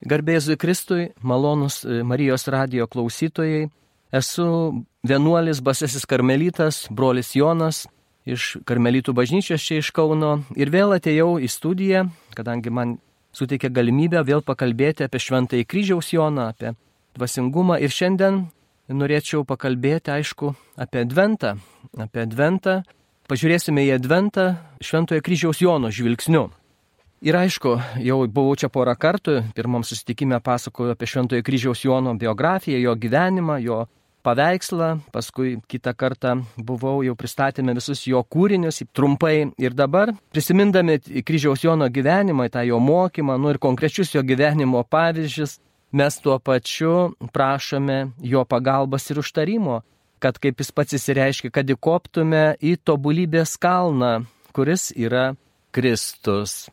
Garbėzui Kristui, malonus e, Marijos radio klausytojai, esu vienuolis Basesis Karmelitas, brolis Jonas iš Karmelitų bažnyčios čia iš Kauno ir vėl atėjau į studiją, kadangi man suteikė galimybę vėl pakalbėti apie Šventąjį kryžiaus Joną, apie dvasingumą ir šiandien norėčiau pakalbėti, aišku, apie Adventą. Apie Adventą. Pažiūrėsime į Adventą Šventojo kryžiaus Jono žvilgsniu. Ir aišku, jau buvau čia porą kartų, pirmam susitikime pasakoju apie Šventojo kryžiaus Jono biografiją, jo gyvenimą, jo paveikslą, paskui kitą kartą buvau jau pristatėme visus jo kūrinius trumpai ir dabar, prisimindami kryžiaus Jono gyvenimą, tą jo mokymą, nu ir konkrečius jo gyvenimo pavyzdžius, mes tuo pačiu prašome jo pagalbos ir užtarimo, kad kaip jis pats įsireiškia, kad įkoptume į tobulybės kalną, kuris yra Kristus.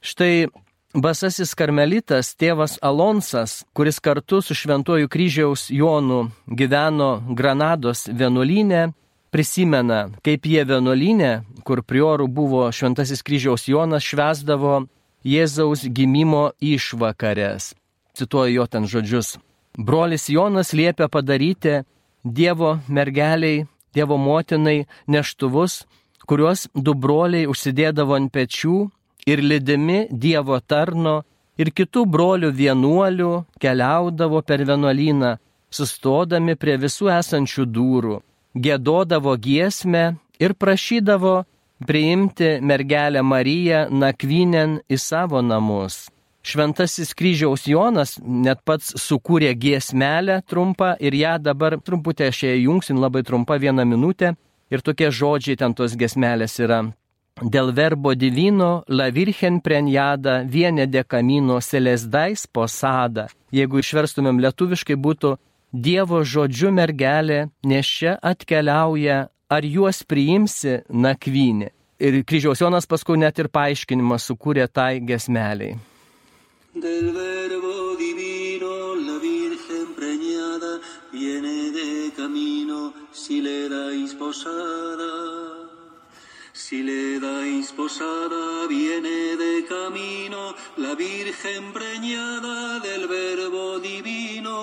Štai basasis karmelitas tėvas Alonsas, kuris kartu su šventuoju kryžiaus Jonu gyveno Granados vienuolynė, prisimena, kaip jie vienuolynė, kur priorų buvo šventasis kryžiaus Jonas, švesdavo Jėzaus gimimo išvakarės. Cituoju jo ten žodžius. Brolis Jonas liepia padaryti Dievo mergeliai, Dievo motinai neštuvus, kuriuos du broliai užsidėdavo ant pečių ir lydimi Dievo tarno ir kitų brolių vienuolių keliaudavo per vienuolyną, sustodami prie visų esančių durų, gėdodavo giesmę ir prašydavo priimti mergelę Mariją nakvynėn į savo namus. Šventasis kryžiaus Jonas net pats sukūrė giesmelę trumpą ir ją dabar trumputę aš ją jungsin labai trumpa vieną minutę ir tokie žodžiai ten tos giesmelės yra. Dėl verbo divino la virgen prenjada viene de camino selesdais posada. Jeigu išverstumėm lietuviškai būtų Dievo žodžiu mergelė, nes čia atkeliauja, ar juos priimsi nakvynė. Ir kryžiaus Jonas paskui net ir paaiškinimą sukūrė tai gesmeliai. Del verbo divino la Virgen preñada viene de camino si le dais posada. Si le dais posada, viene de camino la Virgen preñada del Verbo divino.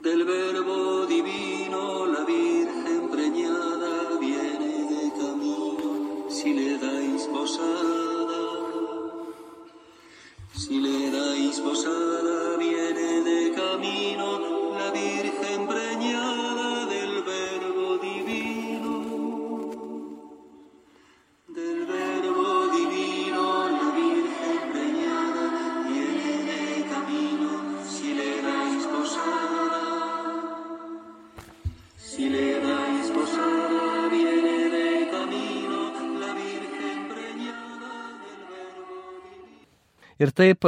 Del Verbo divino, la Virgen preñada viene de camino. Si le dais posada, si le dais posada, viene de camino la Virgen preñada del Ir taip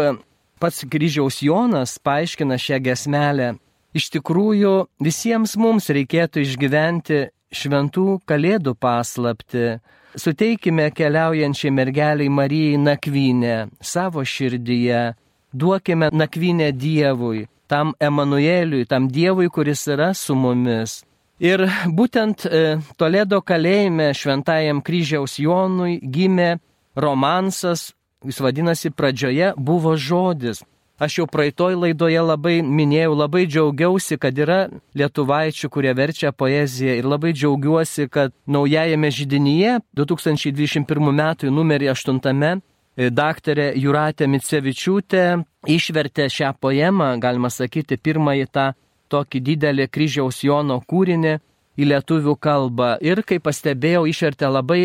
pats kryžiaus Jonas paaiškina šią gesmelę. Iš tikrųjų, visiems mums reikėtų išgyventi šventų kalėdų paslapti. Suteikime keliaujančiai mergeliai Marijai nakvynę savo širdyje, duokime nakvynę Dievui, tam Emanueliui, tam Dievui, kuris yra su mumis. Ir būtent e, Toledo kalėjime šventajam kryžiaus Jonui gimė romansas, jis vadinasi, pradžioje buvo žodis. Aš jau praeitoj laidoje labai minėjau, labai džiaugiausi, kad yra lietuvaičių, kurie verčia poeziją ir labai džiaugiuosi, kad naujajame židinyje 2021 m. numerį 8 daktarė Juratė Micevičiūtė išvertė šią poemą, galima sakyti, pirmąjį tą tokį didelį kryžiaus Jono kūrinį į lietuvių kalbą. Ir kaip pastebėjau, išvertė labai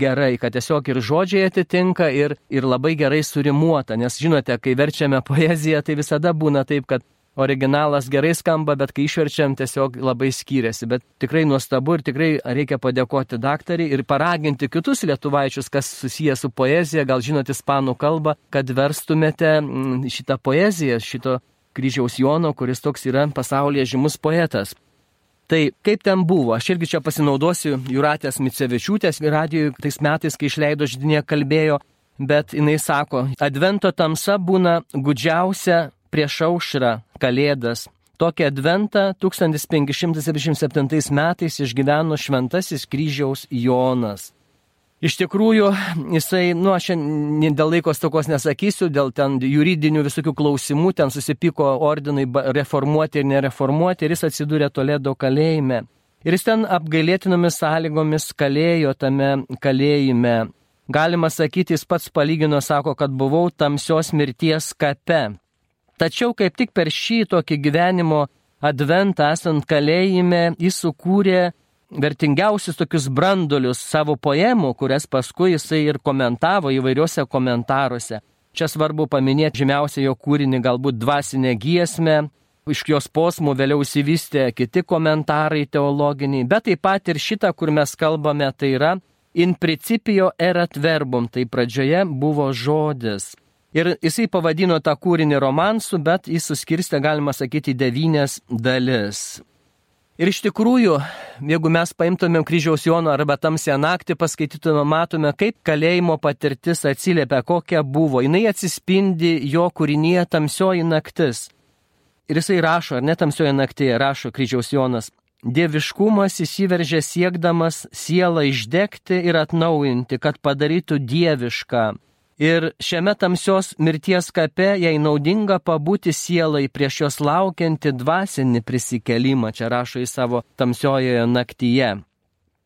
gerai, kad tiesiog ir žodžiai atitinka, ir, ir labai gerai surimuota. Nes žinote, kai verčiame poeziją, tai visada būna taip, kad originalas gerai skamba, bet kai išverčiam tiesiog labai skiriasi. Bet tikrai nuostabu ir tikrai reikia padėkoti daktariai ir paraginti kitus lietuvaičius, kas susijęs su poezija, gal žinote ispanų kalbą, kad verstumėte šitą poeziją, šito kryžiaus Jono, kuris toks yra pasaulyje žymus poetas. Tai kaip ten buvo, aš irgi čia pasinaudosiu Juratės Micevičiūtės radijui tais metais, kai išleido žydinė kalbėjo, bet jinai sako, advento tamsa būna gudžiausia prieš aušrą kalėdas. Tokį adventą 1577 metais išgyveno šventasis kryžiaus Jonas. Iš tikrųjų, jisai, nu, aš dėl laikos tokos nesakysiu, dėl ten juridinių visokių klausimų, ten susipiko ordinai reformuoti ir nereformuoti ir jis atsidūrė Toledo kalėjime. Ir jis ten apgailėtinomis sąlygomis kalėjo tame kalėjime. Galima sakyti, jis pats palygino, sako, kad buvau tamsios mirties kape. Tačiau kaip tik per šį tokį gyvenimo adventą esant kalėjime, jis sukūrė vertingiausius tokius brandulius savo poemų, kurias paskui jisai ir komentavo įvairiuose komentaruose. Čia svarbu paminėti žymiausią jo kūrinį, galbūt dvasinę giesmę, iš jos posmų vėliau įsivystė kiti komentarai teologiniai, bet taip pat ir šitą, kur mes kalbame, tai yra in principio erat verbum, tai pradžioje buvo žodis. Ir jisai pavadino tą kūrinį romansu, bet jis suskirstė, galima sakyti, devynės dalis. Ir iš tikrųjų, jeigu mes paimtumėm kryžiaus Jono arba tamsią naktį, paskaitytume, matome, kaip kalėjimo patirtis atsiliepia, kokia buvo. Jis atsispindi jo kūrinėje tamsioji naktis. Ir jisai rašo, ar ne tamsioji naktyje, rašo kryžiaus Jonas. Dieviškumas įsiveržė siekdamas sielą išdegti ir atnaujinti, kad padarytų dievišką. Ir šiame tamsios mirties kape jai naudinga pabūti sielai prieš jos laukianti dvasinį prisikelimą, čia rašo į savo tamsiojoje naktyje.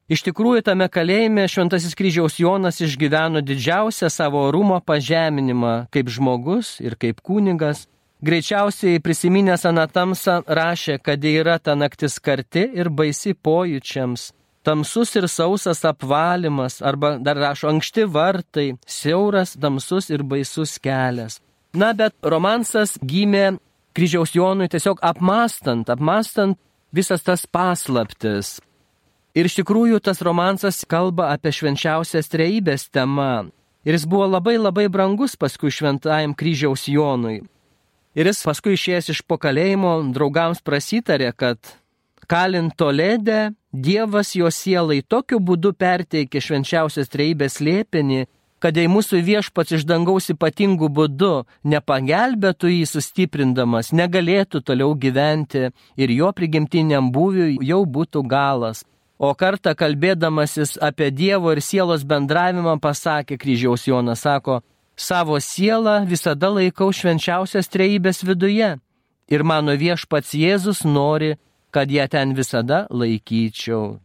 Iš tikrųjų, tame kalėjime Šventasis kryžiaus Jonas išgyveno didžiausią savo rūmo pažeminimą kaip žmogus ir kaip kunigas. Greičiausiai prisiminęs Anatamsą rašė, kad yra ta naktis karti ir baisi pojūčiams, tamsus ir sausas apvalimas, arba dar rašo ankšti vartai, siauras, tamsus ir baisus kelias. Na, bet romansas gimė kryžiaus Jonui tiesiog apmastant, apmastant visas tas paslaptis. Ir iš tikrųjų tas romansas kalba apie švenčiausias trejybės temą. Ir jis buvo labai labai brangus paskui šventajam kryžiaus Jonui. Ir jis paskui išėjęs iš pokalėjimo draugams prasitarė, kad kalint Toledė Dievas jo sielai tokiu būdu perteikė švenčiausias treibės lėpenį, kad jei mūsų viešpats iš dangaus ypatingų būdų nepagelbėtų jį sustiprindamas, negalėtų toliau gyventi ir jo prigimtiniam būviui jau būtų galas. O kartą kalbėdamasis apie Dievo ir sielos bendravimą pasakė kryžiaus Jonas, sako, savo sielą visada laikau švenčiausias treibės viduje. Ir mano viešpats Jėzus nori, kad ją ten visada laikyčiau.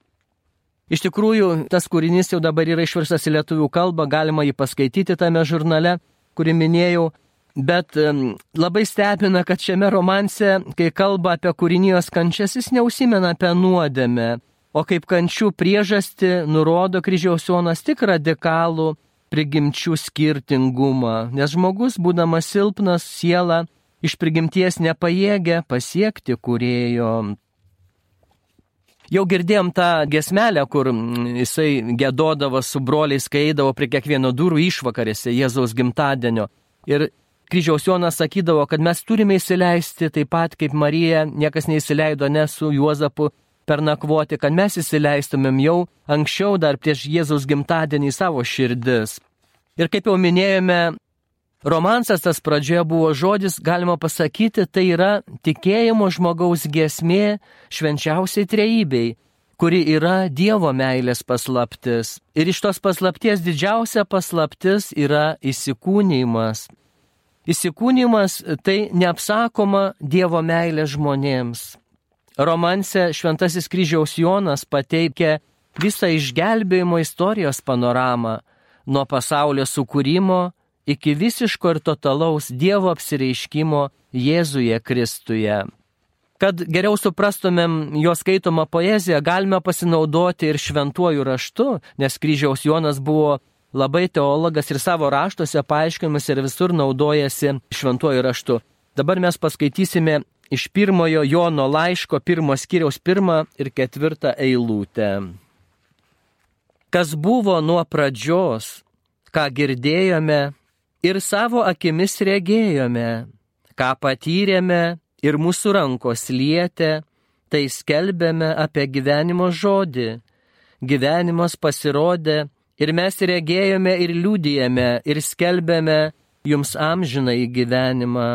Iš tikrųjų, tas kūrinys jau dabar yra išverstas į lietuvių kalbą, galima jį paskaityti tame žurnale, kurį minėjau, bet labai stebina, kad šiame romanse, kai kalba apie kūrinijos kančias, jis neusimena apie nuodėmę, o kaip kančių priežasti nurodo kryžiaus Jonas tik radikalų prigimčių skirtingumą, nes žmogus, būdamas silpnas siela, iš prigimties nepajėgia pasiekti kurėjo. Jau girdėjom tą gesmelę, kur mm, jisai gėdodavo su broliais, kai eidavo prie kiekvieno durų išvakarėse Jėzaus gimtadienio. Ir kryžiaus Jonas sakydavo, kad mes turime įsileisti taip pat kaip Marija, niekas neįsileido ne su Juozapu per nakvoti, kad mes įsileistumėm jau anksčiau dar prieš Jėzaus gimtadienį savo širdis. Ir kaip jau minėjome, Romansas tas pradžioje buvo žodis, galima pasakyti, tai yra tikėjimo žmogaus giesmė švenčiausiai trejybei, kuri yra Dievo meilės paslaptis. Ir iš tos paslapties didžiausia paslaptis yra įsikūnymas. Įsikūnymas tai neapsakoma Dievo meilė žmonėms. Romanse Šventasis kryžiaus Jonas pateikia visą išgelbėjimo istorijos panoramą nuo pasaulio sukūrimo iki visiško ir totalaus Dievo apsireiškimo Jėzuje Kristuje. Kad geriau suprastumėm jo skaitomą poeziją, galime pasinaudoti ir šventuoju raštu, nes kryžiaus Jonas buvo labai teologas ir savo raštuose paaiškinimus ir visur naudojasi šventuoju raštu. Dabar mes paskaitysime iš pirmojo Jono laiško pirmo skyriaus pirmą ir ketvirtą eilutę. Kas buvo nuo pradžios, ką girdėjome, ir savo akimis regėjome, ką patyrėme ir mūsų rankos lietė, tai skelbėme apie gyvenimo žodį. Gyvenimas pasirodė ir mes regėjome ir liūdėjome ir skelbėme jums amžiną į gyvenimą,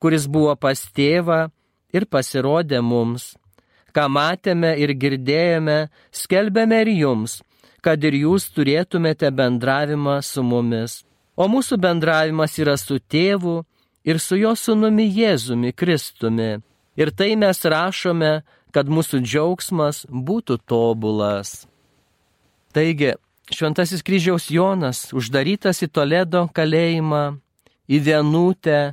kuris buvo pas tėvą ir pasirodė mums. Ką matėme ir girdėjome, skelbėme ir jums, kad ir jūs turėtumėte bendravimą su mumis. O mūsų bendravimas yra su tėvu ir su jo sunumi Jėzumi Kristumi. Ir tai mes rašome, kad mūsų džiaugsmas būtų tobulas. Taigi, Šventasis kryžiaus Jonas, uždarytas į Toledo kalėjimą, į vienutę,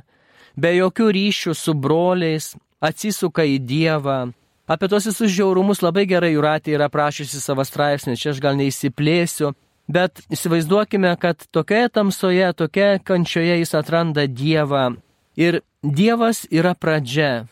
be jokių ryšių su broliais, atsisuka į Dievą. Apie tos visus žiaurumus labai gerai Juratė yra prašysi savo straipsnį, čia aš gal neįsiplėsiu, bet įsivaizduokime, kad tokioje tamsoje, tokioje kančioje jis atranda Dievą. Ir Dievas yra pradžia.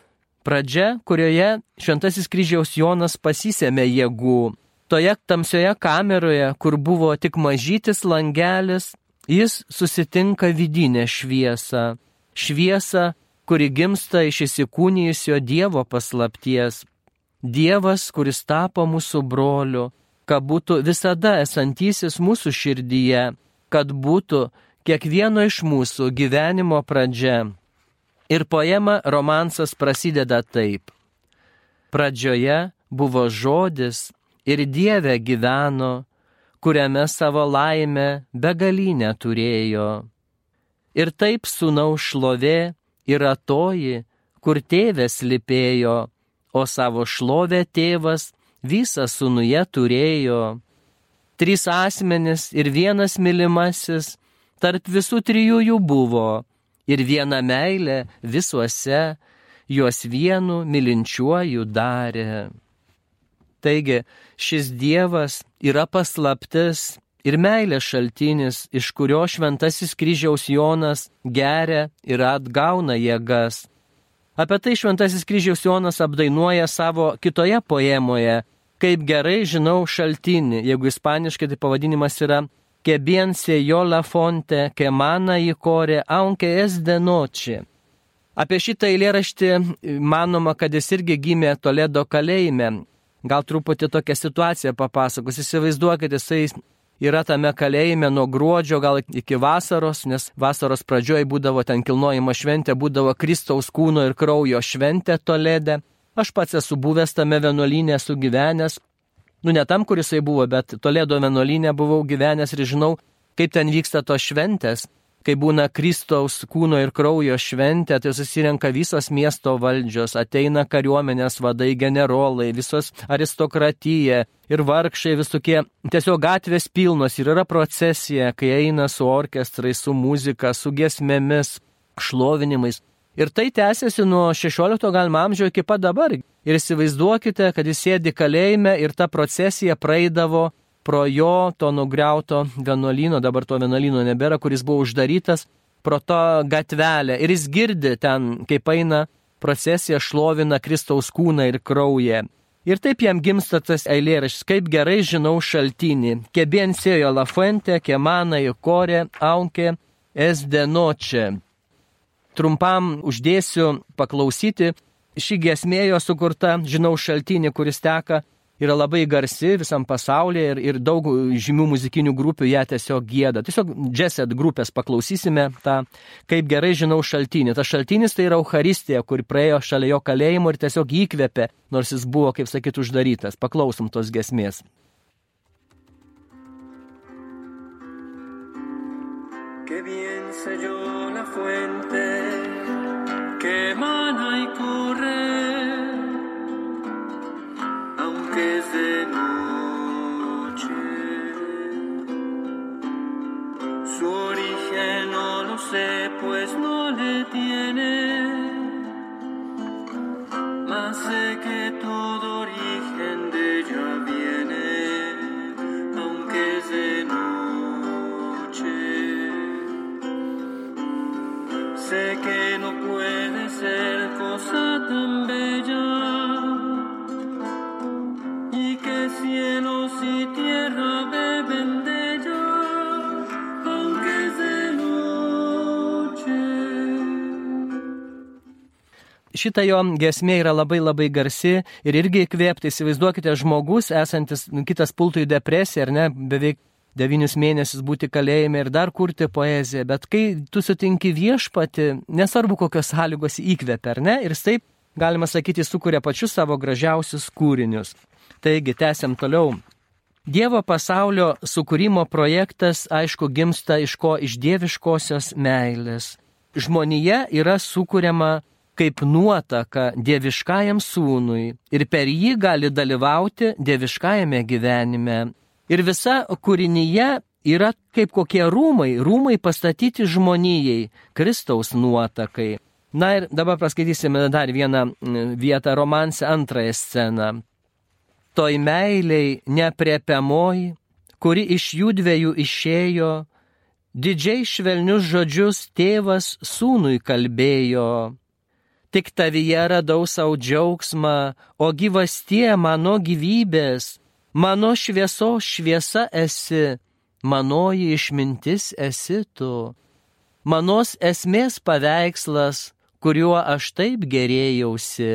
Pradžia, kurioje Šventasis kryžiaus Jonas pasisėmė jėgų toje tamsioje kameroje, kur buvo tik mažytis langelis, jis susitinka vidinę šviesą. Šviesą, kuri gimsta iš įsikūnijusio Dievo paslapties. Dievas, kuris tapo mūsų broliu, kad būtų visada esantysis mūsų širdyje, kad būtų kiekvieno iš mūsų gyvenimo pradžia. Ir poema romansas prasideda taip. Pradžioje buvo žodis ir Dieve gyveno, kuriame savo laimę begalinę turėjo. Ir taip sūnau šlovė yra toji, kur tėvės lipėjo, o savo šlovę tėvas visą sūnuje turėjo. Trys asmenis ir vienas mylimasis, tarp visų trijų jų buvo, ir viena meilė visuose, juos vienu mylinčiuoju darė. Taigi, šis Dievas yra paslaptis ir meilės šaltinis, iš kurio šventasis kryžiaus Jonas geria ir atgauna jėgas. Apie tai šventasis kryžiaus Jonas apdainuoja savo kitoje poemoje, kaip gerai žinau šaltinį, jeigu ispaniškai tai pavadinimas yra que bien se yo la fonte, que mana y core, aunque es de noche. Apie šitą eilėraštį manoma, kad jis irgi gimė Toledo kalėjime, gal truputį tokią situaciją papasakos. Įsivaizduokite, jisai yra tame kalėjime nuo gruodžio gal iki vasaros, nes vasaros pradžioje būdavo ten kilnojimo šventė, būdavo Kristaus kūno ir kraujo šventė Toledė. Aš pats esu buvęs tame vienuolynė, esu gyvenęs. Nu, ne tam, kuris jisai buvo, bet Toledo vienuolynė buvau gyvenęs ir žinau, kaip ten vyksta tos šventės kai būna Kristaus kūno ir kraujo šventė, tai susirenka visos miesto valdžios, ateina kariuomenės vadai, generolai, visos aristokratija ir vargšai visokie, tiesiog gatvės pilnos ir yra procesija, kai eina su orkestrai, su muzika, su giesmėmis, šlovinimais. Ir tai tęsiasi nuo 16 galima amžiaus iki pat dabar. Ir įsivaizduokite, kad jis sėdi kalėjime ir ta procesija praeidavo pro jo to nugriauto vienuolyno, dabar to vienuolyno nebėra, kuris buvo uždarytas, pro to gatvelę. Ir jis girdi ten, kaip eina procesija šlovina Kristaus kūną ir kraują. Ir taip jam gimsta tas eilėraštis, kaip gerai žinau šaltinį. Kebien sėjo la fuente, kemana į korę, aunke, es de noche. Trumpam uždėsiu paklausyti. Ši gesmėjo sukurta, žinau šaltinį, kuris teka yra labai garsi visam pasaulyje ir, ir daug žymių muzikinių grupių ją tiesiog gėda. Tiesiog Jesset grupės paklausysime tą, kaip gerai žinau šaltinį. Tas šaltinis tai yra Euharistija, kur praėjo šalia jo kalėjimo ir tiesiog įkvėpė, nors jis buvo, kaip sakyt, uždarytas. Paklausom tos gesmės. Que bien selló la fuente que emana y corre que es de noche. Su origen no lo sé, pues no le tiene. Šita jo gesmė yra labai labai garsi ir irgi įkvėpti, įsivaizduokite, žmogus esantis, nu, kitas pultų į depresiją, ar ne, beveik devynius mėnesius būti kalėjime ir dar kurti poeziją, bet kai tu sutinki viešpati, nesvarbu kokios sąlygos įkvėpia, ar ne, ir taip, galima sakyti, sukuria pačius savo gražiausius kūrinius. Taigi, tęsiam toliau. Dievo pasaulio sukūrimo projektas, aišku, gimsta iš ko iš dieviškosios meilės. Žmonija yra sukūriama kaip nuotaka dieviškajam sūnui ir per jį gali dalyvauti dieviškajame gyvenime. Ir visa kūrinyje yra kaip kokie rūmai, rūmai pastatyti žmonijai, Kristaus nuotakai. Na ir dabar paskaitysime dar vieną vietą romanse, antrąją sceną. Toj meiliai nepriepiamoji, kuri iš jų dviejų išėjo, didžiai švelnius žodžius tėvas sūnui kalbėjo tik tavyje radau savo džiaugsmą, o gyvastie mano gyvybės, mano šviesos šviesa esi, manoji išmintis esi tu, manos esmės paveikslas, kuriuo aš taip gerėjausi.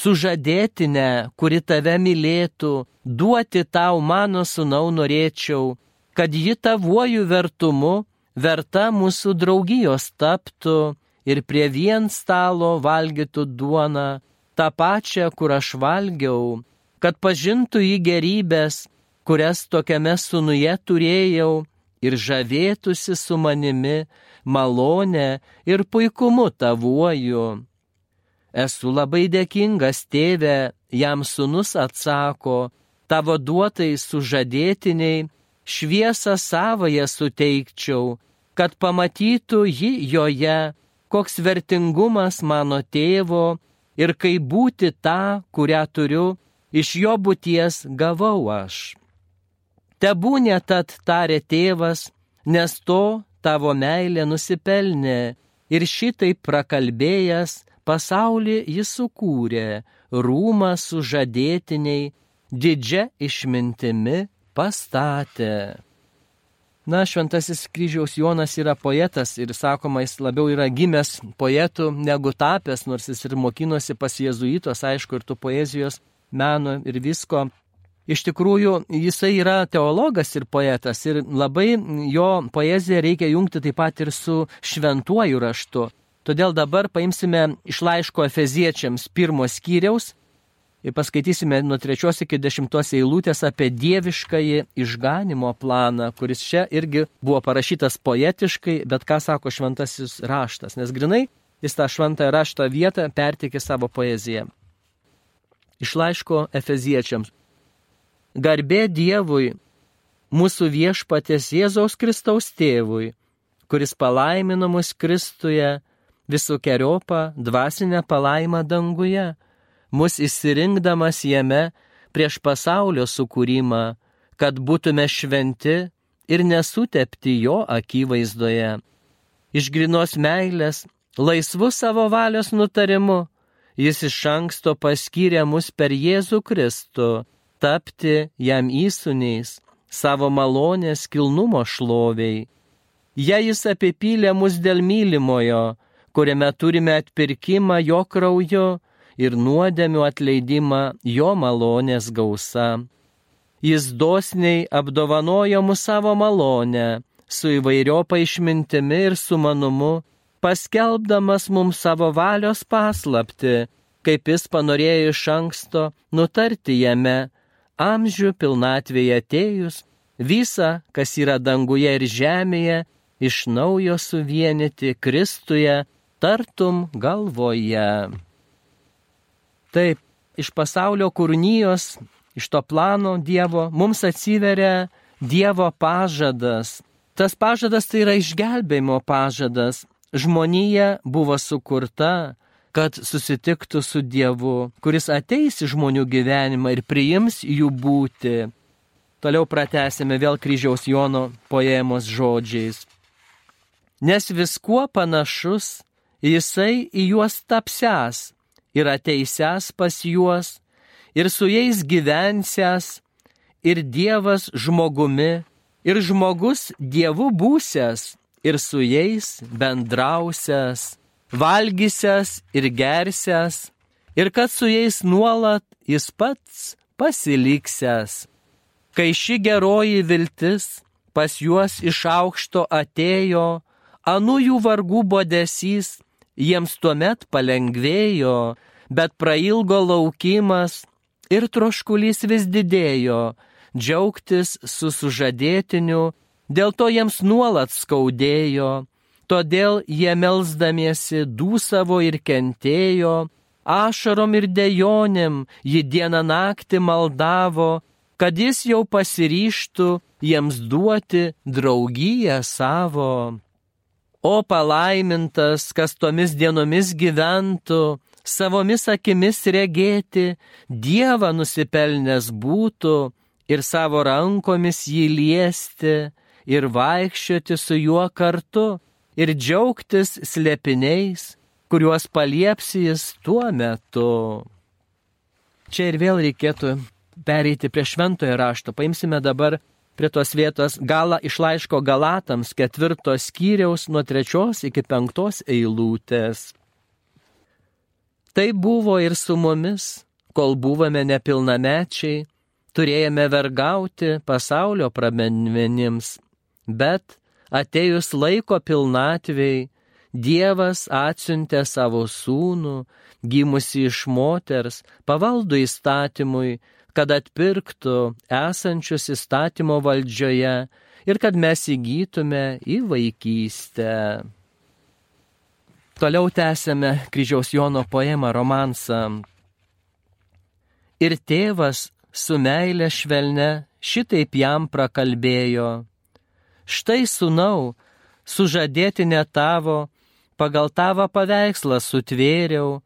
Sužadėtinę, kuri tave mylėtų, duoti tau mano sunau norėčiau, kad ji tavuoju vertumu verta mūsų draugijos taptų ir prie vien stalo valgytų duoną, tą pačią, kur aš valgiau, kad pažintų į gerybės, kurias tokiame sunuje turėjau ir žavėtųsi su manimi malonę ir puikumu tavuoju. Esu labai dėkingas tėve, jam sunus atsako, tavo duotai sužadėtiniai, šviesą savoje suteikčiau, kad pamatytų ji joje koks vertingumas mano tėvo ir kaip būti tą, kurią turiu, iš jo būties gavau aš. Tebūnė tad tarė tėvas, nes to tavo meilė nusipelnė ir šitaip prakalbėjęs pasaulį jis sukūrė, rūmą sužadėtiniai, didžia išmintimi pastatė. Na, šventasis kryžiaus Jonas yra poetas ir sakoma, jis labiau yra gimęs poetų negu tapęs, nors jis ir mokinosi pas jėzuitos, aišku, ir tų poezijos, meno ir visko. Iš tikrųjų, jisai yra teologas ir poetas ir labai jo poeziją reikia jungti taip pat ir su šventuoju raštu. Todėl dabar paimsime iš laiško Efeziečiams pirmos skyriaus ir paskaitysime nuo trečios iki dešimtos eilutės apie dieviškąjį išganimo planą, kuris čia irgi buvo parašytas poetiškai, bet ką sako šventasis raštas, nes grinai jis tą šventąją raštą vietą pertikė savo poeziją. Iš laiško Efeziečiams. Garbė Dievui, mūsų viešpatės Jėzaus Kristaus tėvui, kuris palaimino mus Kristuje visų keriopą dvasinę palaimą danguje mus įsirinkdamas jame prieš pasaulio sukūrimą, kad būtume šventi ir nesutepti jo akivaizdoje. Iš grinos meilės, laisvu savo valios nutarimu, jis iš anksto paskyrė mus per Jėzų Kristų, tapti jam įsūniais, savo malonės kilnumo šloviai. Jei jis apipylė mus dėl mylimojo, kuriame turime atpirkimą jo krauju, ir nuodėmių atleidimą jo malonės gausa. Jis dosniai apdovanojo mus savo malonę, su įvairiopa išmintimi ir sumanumu, paskelbdamas mums savo valios paslapti, kaip jis panorėjo iš anksto nutarti jame, amžių pilnatvėje atėjus, visą, kas yra danguje ir žemėje, iš naujo suvienyti Kristuje, tartum galvoje. Taip, iš pasaulio kūrinijos, iš to plano Dievo mums atsiveria Dievo pažadas. Tas pažadas tai yra išgelbėjimo pažadas. Žmonija buvo sukurta, kad susitiktų su Dievu, kuris ateis į žmonių gyvenimą ir priims jų būti. Toliau pratęsime vėl kryžiaus Jono poemos žodžiais. Nes viskuo panašus jisai į juos tapsęs, ir ateisęs pas juos, ir su jais gyvensęs, ir Dievas žmogumi, ir žmogus Dievu būsęs, ir su jais bendrausias, valgysęs ir gersęs, ir kad su jais nuolat jis pats pasiliksęs. Kai ši geroji viltis pas juos iš aukšto atėjo, anų jų vargų bodesys jiems tuomet palengvėjo, bet prailgo laukimas ir troškulys vis didėjo džiaugtis su sužadėtiniu, dėl to jiems nuolat skaudėjo, todėl jie melzdamiesi dūsavo ir kentėjo, ašarom ir dejonėm jį dieną naktį maldavo, kad jis jau pasiryštų jiems duoti draugiją savo. O palaimintas, kas tomis dienomis gyventų, savomis akimis regėti, Dievą nusipelnęs būtų ir savo rankomis jį liesti ir vaikščioti su juo kartu ir džiaugtis slėpiniais, kuriuos palieps jis tuo metu. Čia ir vėl reikėtų pereiti prie šventojo rašto. Paimsime dabar prie tos vietos galą iš laiško Galatams ketvirtos skyriaus nuo trečios iki penktos eilutės. Tai buvo ir su mumis, kol buvome nepilnamečiai, turėjome vergauti pasaulio pramenmenims, bet atėjus laiko pilnatvėjai, Dievas atsiuntė savo sūnų, gimusi iš moters, pavaldų įstatymui, kad atpirktų esančius įstatymo valdžioje ir kad mes įgytume į vaikystę. Toliau tęsėme kryžiaus Jono poemą romansą. Ir tėvas su meilė švelne šitaip jam prakalbėjo. Štai sunau, sužadėti ne tavo, pagal tavo paveikslą sutvėriau,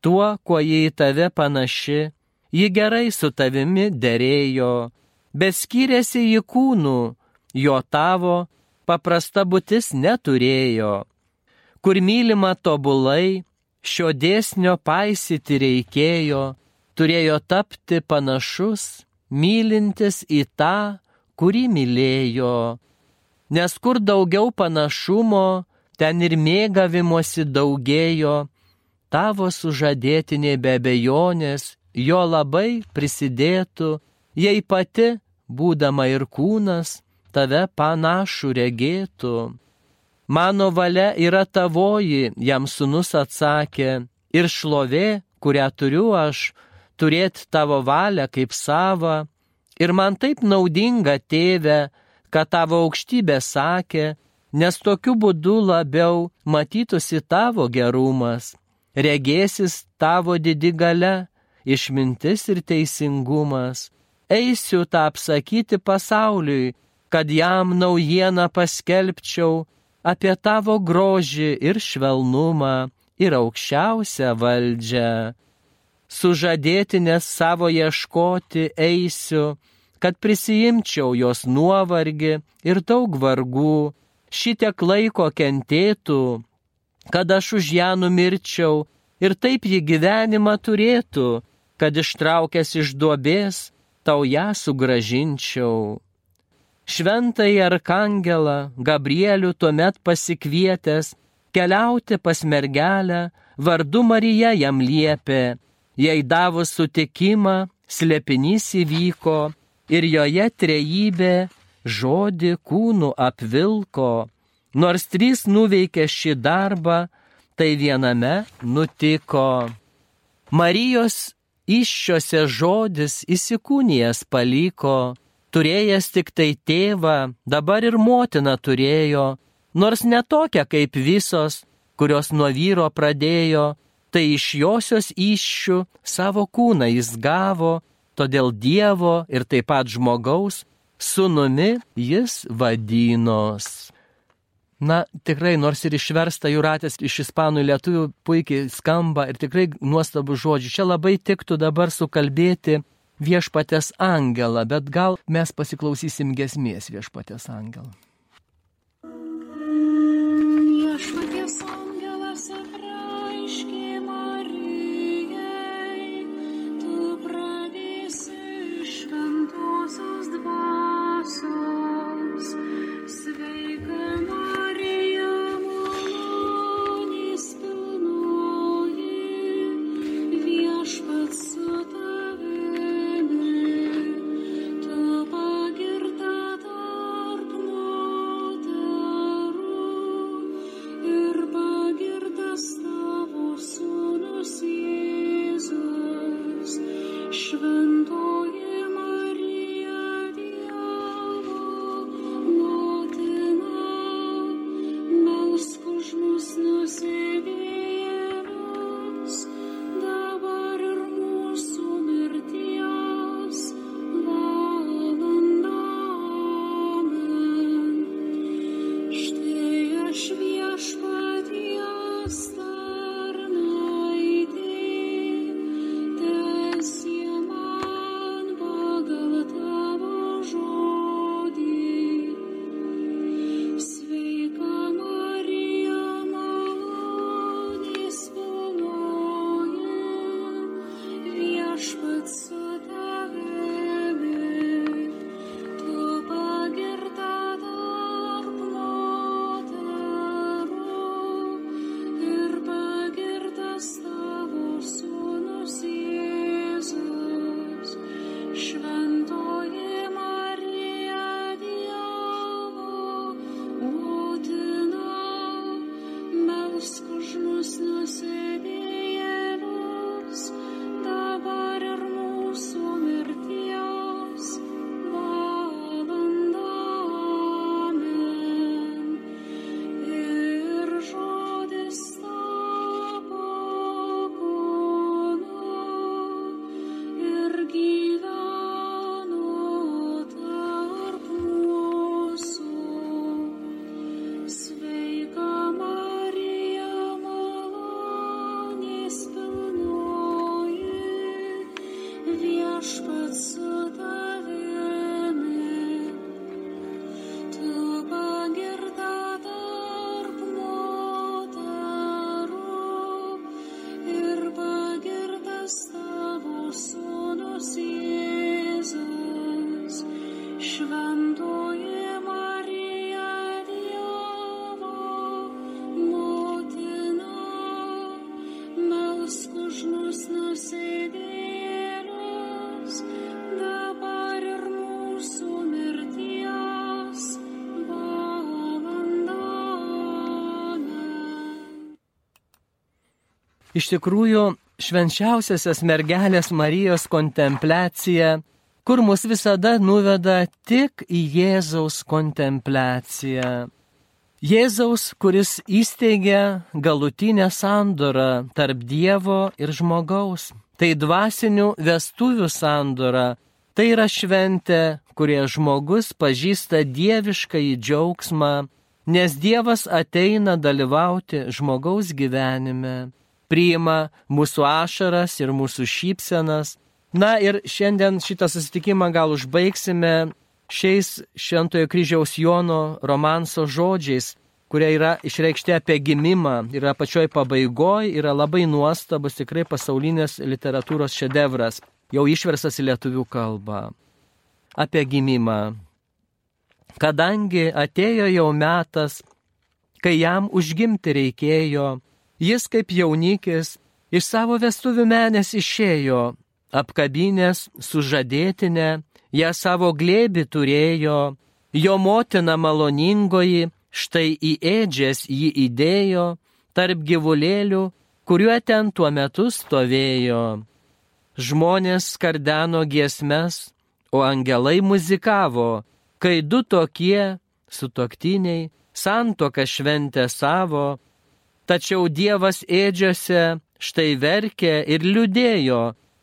tuo, kuo jį į tave panaši, ji gerai su tavimi dėrėjo, bet skiriasi į kūnų, jo tavo paprasta būtis neturėjo kur mylima tobulai, šio dėsnio paisyti reikėjo, turėjo tapti panašus, mylintis į tą, kurį mylėjo. Nes kur daugiau panašumo, ten ir mėgavimosi daugėjo, tavo sužadėtinė be bejonės jo labai prisidėtų, jei pati, būdama ir kūnas, tave panašų regėtų. Mano valia yra tavoji, jam sunus atsakė, ir šlovė, kurią turiu aš, turėti tavo valią kaip savo, ir man taip naudinga, tėve, kad tavo aukštybė sakė, nes tokiu būdu labiau matytųsi tavo gerumas, regėsis tavo didi gale, išmintis ir teisingumas. Eisiu tą apsakyti pasauliui, kad jam naujieną paskelbčiau, apie tavo grožį ir švelnumą ir aukščiausią valdžią. Sužadėtinės savo ieškoti eisiu, kad prisijimčiau jos nuovargį ir daug vargų, šitiek laiko kentėtų, kad aš už ją numirčiau ir taip ji gyvenimą turėtų, kad ištraukęs iš duobės tau ją sugražinčiau. Šventąjį arkangelą Gabrielių tuomet pasikvietęs keliauti pas mergelę, vardu Marija jam liepė, jai davus sutikimą, slėpinys įvyko ir joje trejybė žodį kūnų apvilko. Nors trys nuveikė šį darbą, tai viename nutiko. Marijos iššiose žodis įsikūnijas paliko turėjęs tik tai tėvą, dabar ir motiną turėjo, nors netokia kaip visos, kurios nuo vyro pradėjo, tai iš josios iššių savo kūną jis gavo, todėl Dievo ir taip pat žmogaus sunumi jis vadinos. Na, tikrai, nors ir išversta jūratės iš ispanų lietuvių puikiai skamba ir tikrai nuostabų žodžių. Čia labai tiktų dabar sukalbėti viešpatės angelą, bet gal mes pasiklausysim gesmės viešpatės angelą. Iš tikrųjų, švenčiausiasios mergelės Marijos kontempliacija, kur mus visada nuveda tik į Jėzaus kontempliaciją. Jėzaus, kuris įsteigia galutinę sandorą tarp Dievo ir žmogaus. Tai dvasinių vestuvių sandora, tai yra šventė, kurie žmogus pažįsta dievišką į džiaugsmą, nes Dievas ateina dalyvauti žmogaus gyvenime priima mūsų ašaras ir mūsų šypsenas. Na ir šiandien šitą susitikimą gal užbaigsime šiais Šventojo kryžiaus Jono romanso žodžiais, kurie yra išreikšti apie gimimą, yra pačioj pabaigoje, yra labai nuostabus, tikrai pasaulinės literatūros šedevras, jau išversas į lietuvių kalbą. Apie gimimą. Kadangi atėjo jau metas, kai jam užgimti reikėjo, Jis kaip jaunikis iš savo vestuvių menės išėjo, apkabinės sužadėtinę, ją savo glėbi turėjo, jo motina maloningoji, štai į ėdžės jį įdėjo, tarp gyvulėlių, kuriuo ten tuo metu stovėjo. Žmonės skardeno giesmes, o angelai muzikavo, kai du tokie, sutoktiniai, santoką šventę savo, Tačiau Dievas ėdžiose štai verkė ir liūdėjo,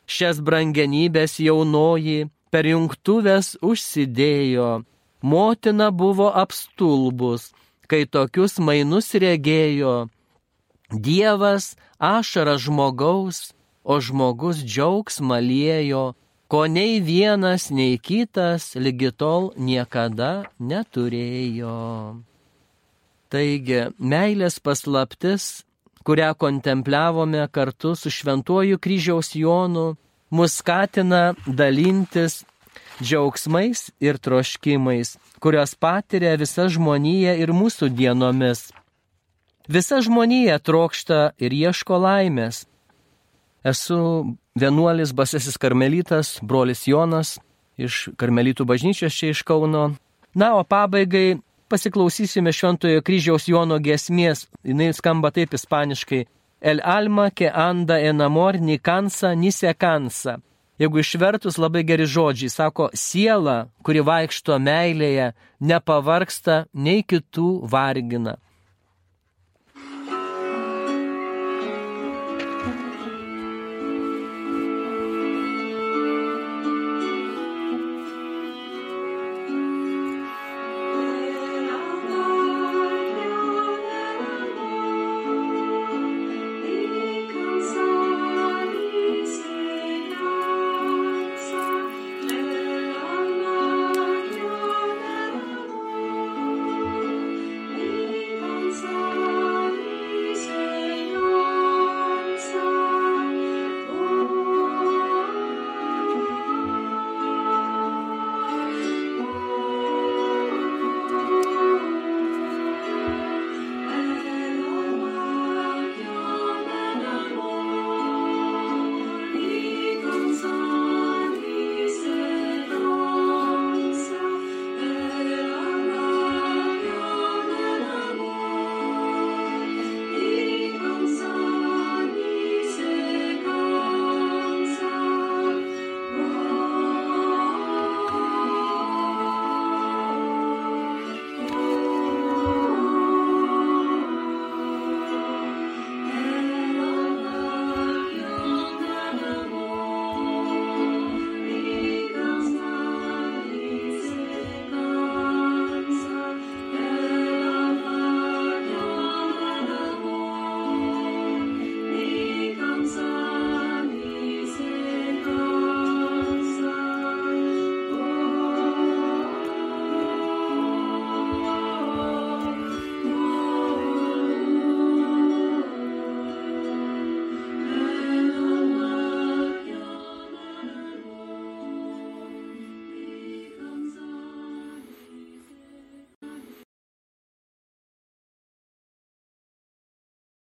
šias brangenybės jaunoji per jungtuvės užsidėjo. Motina buvo apstulbus, kai tokius mainus regėjo. Dievas ašara žmogaus, o žmogus džiaugsmą liejo, ko nei vienas, nei kitas lygi tol niekada neturėjo. Taigi, meilės paslaptis, kurią kontempliavome kartu su šventuoju kryžiaus Jonu, mus skatina dalintis džiaugsmais ir troškimais, kurios patiria visa žmonija ir mūsų dienomis. Visa žmonija trokšta ir ieško laimės. Esu vienuolis basesis karmelitas, brolis Jonas iš karmelitų bažnyčios čia iš Kauno. Na, o pabaigai pasiklausysime Šventojo kryžiaus Jono giesmės. Jis skamba taip ispaniškai. El alma que anda en amor ni cansa ni se cansa. Jeigu išvertus labai geri žodžiai, sako, siela, kuri vaikšto meilėje, nepavarksta, nei kitų vargina.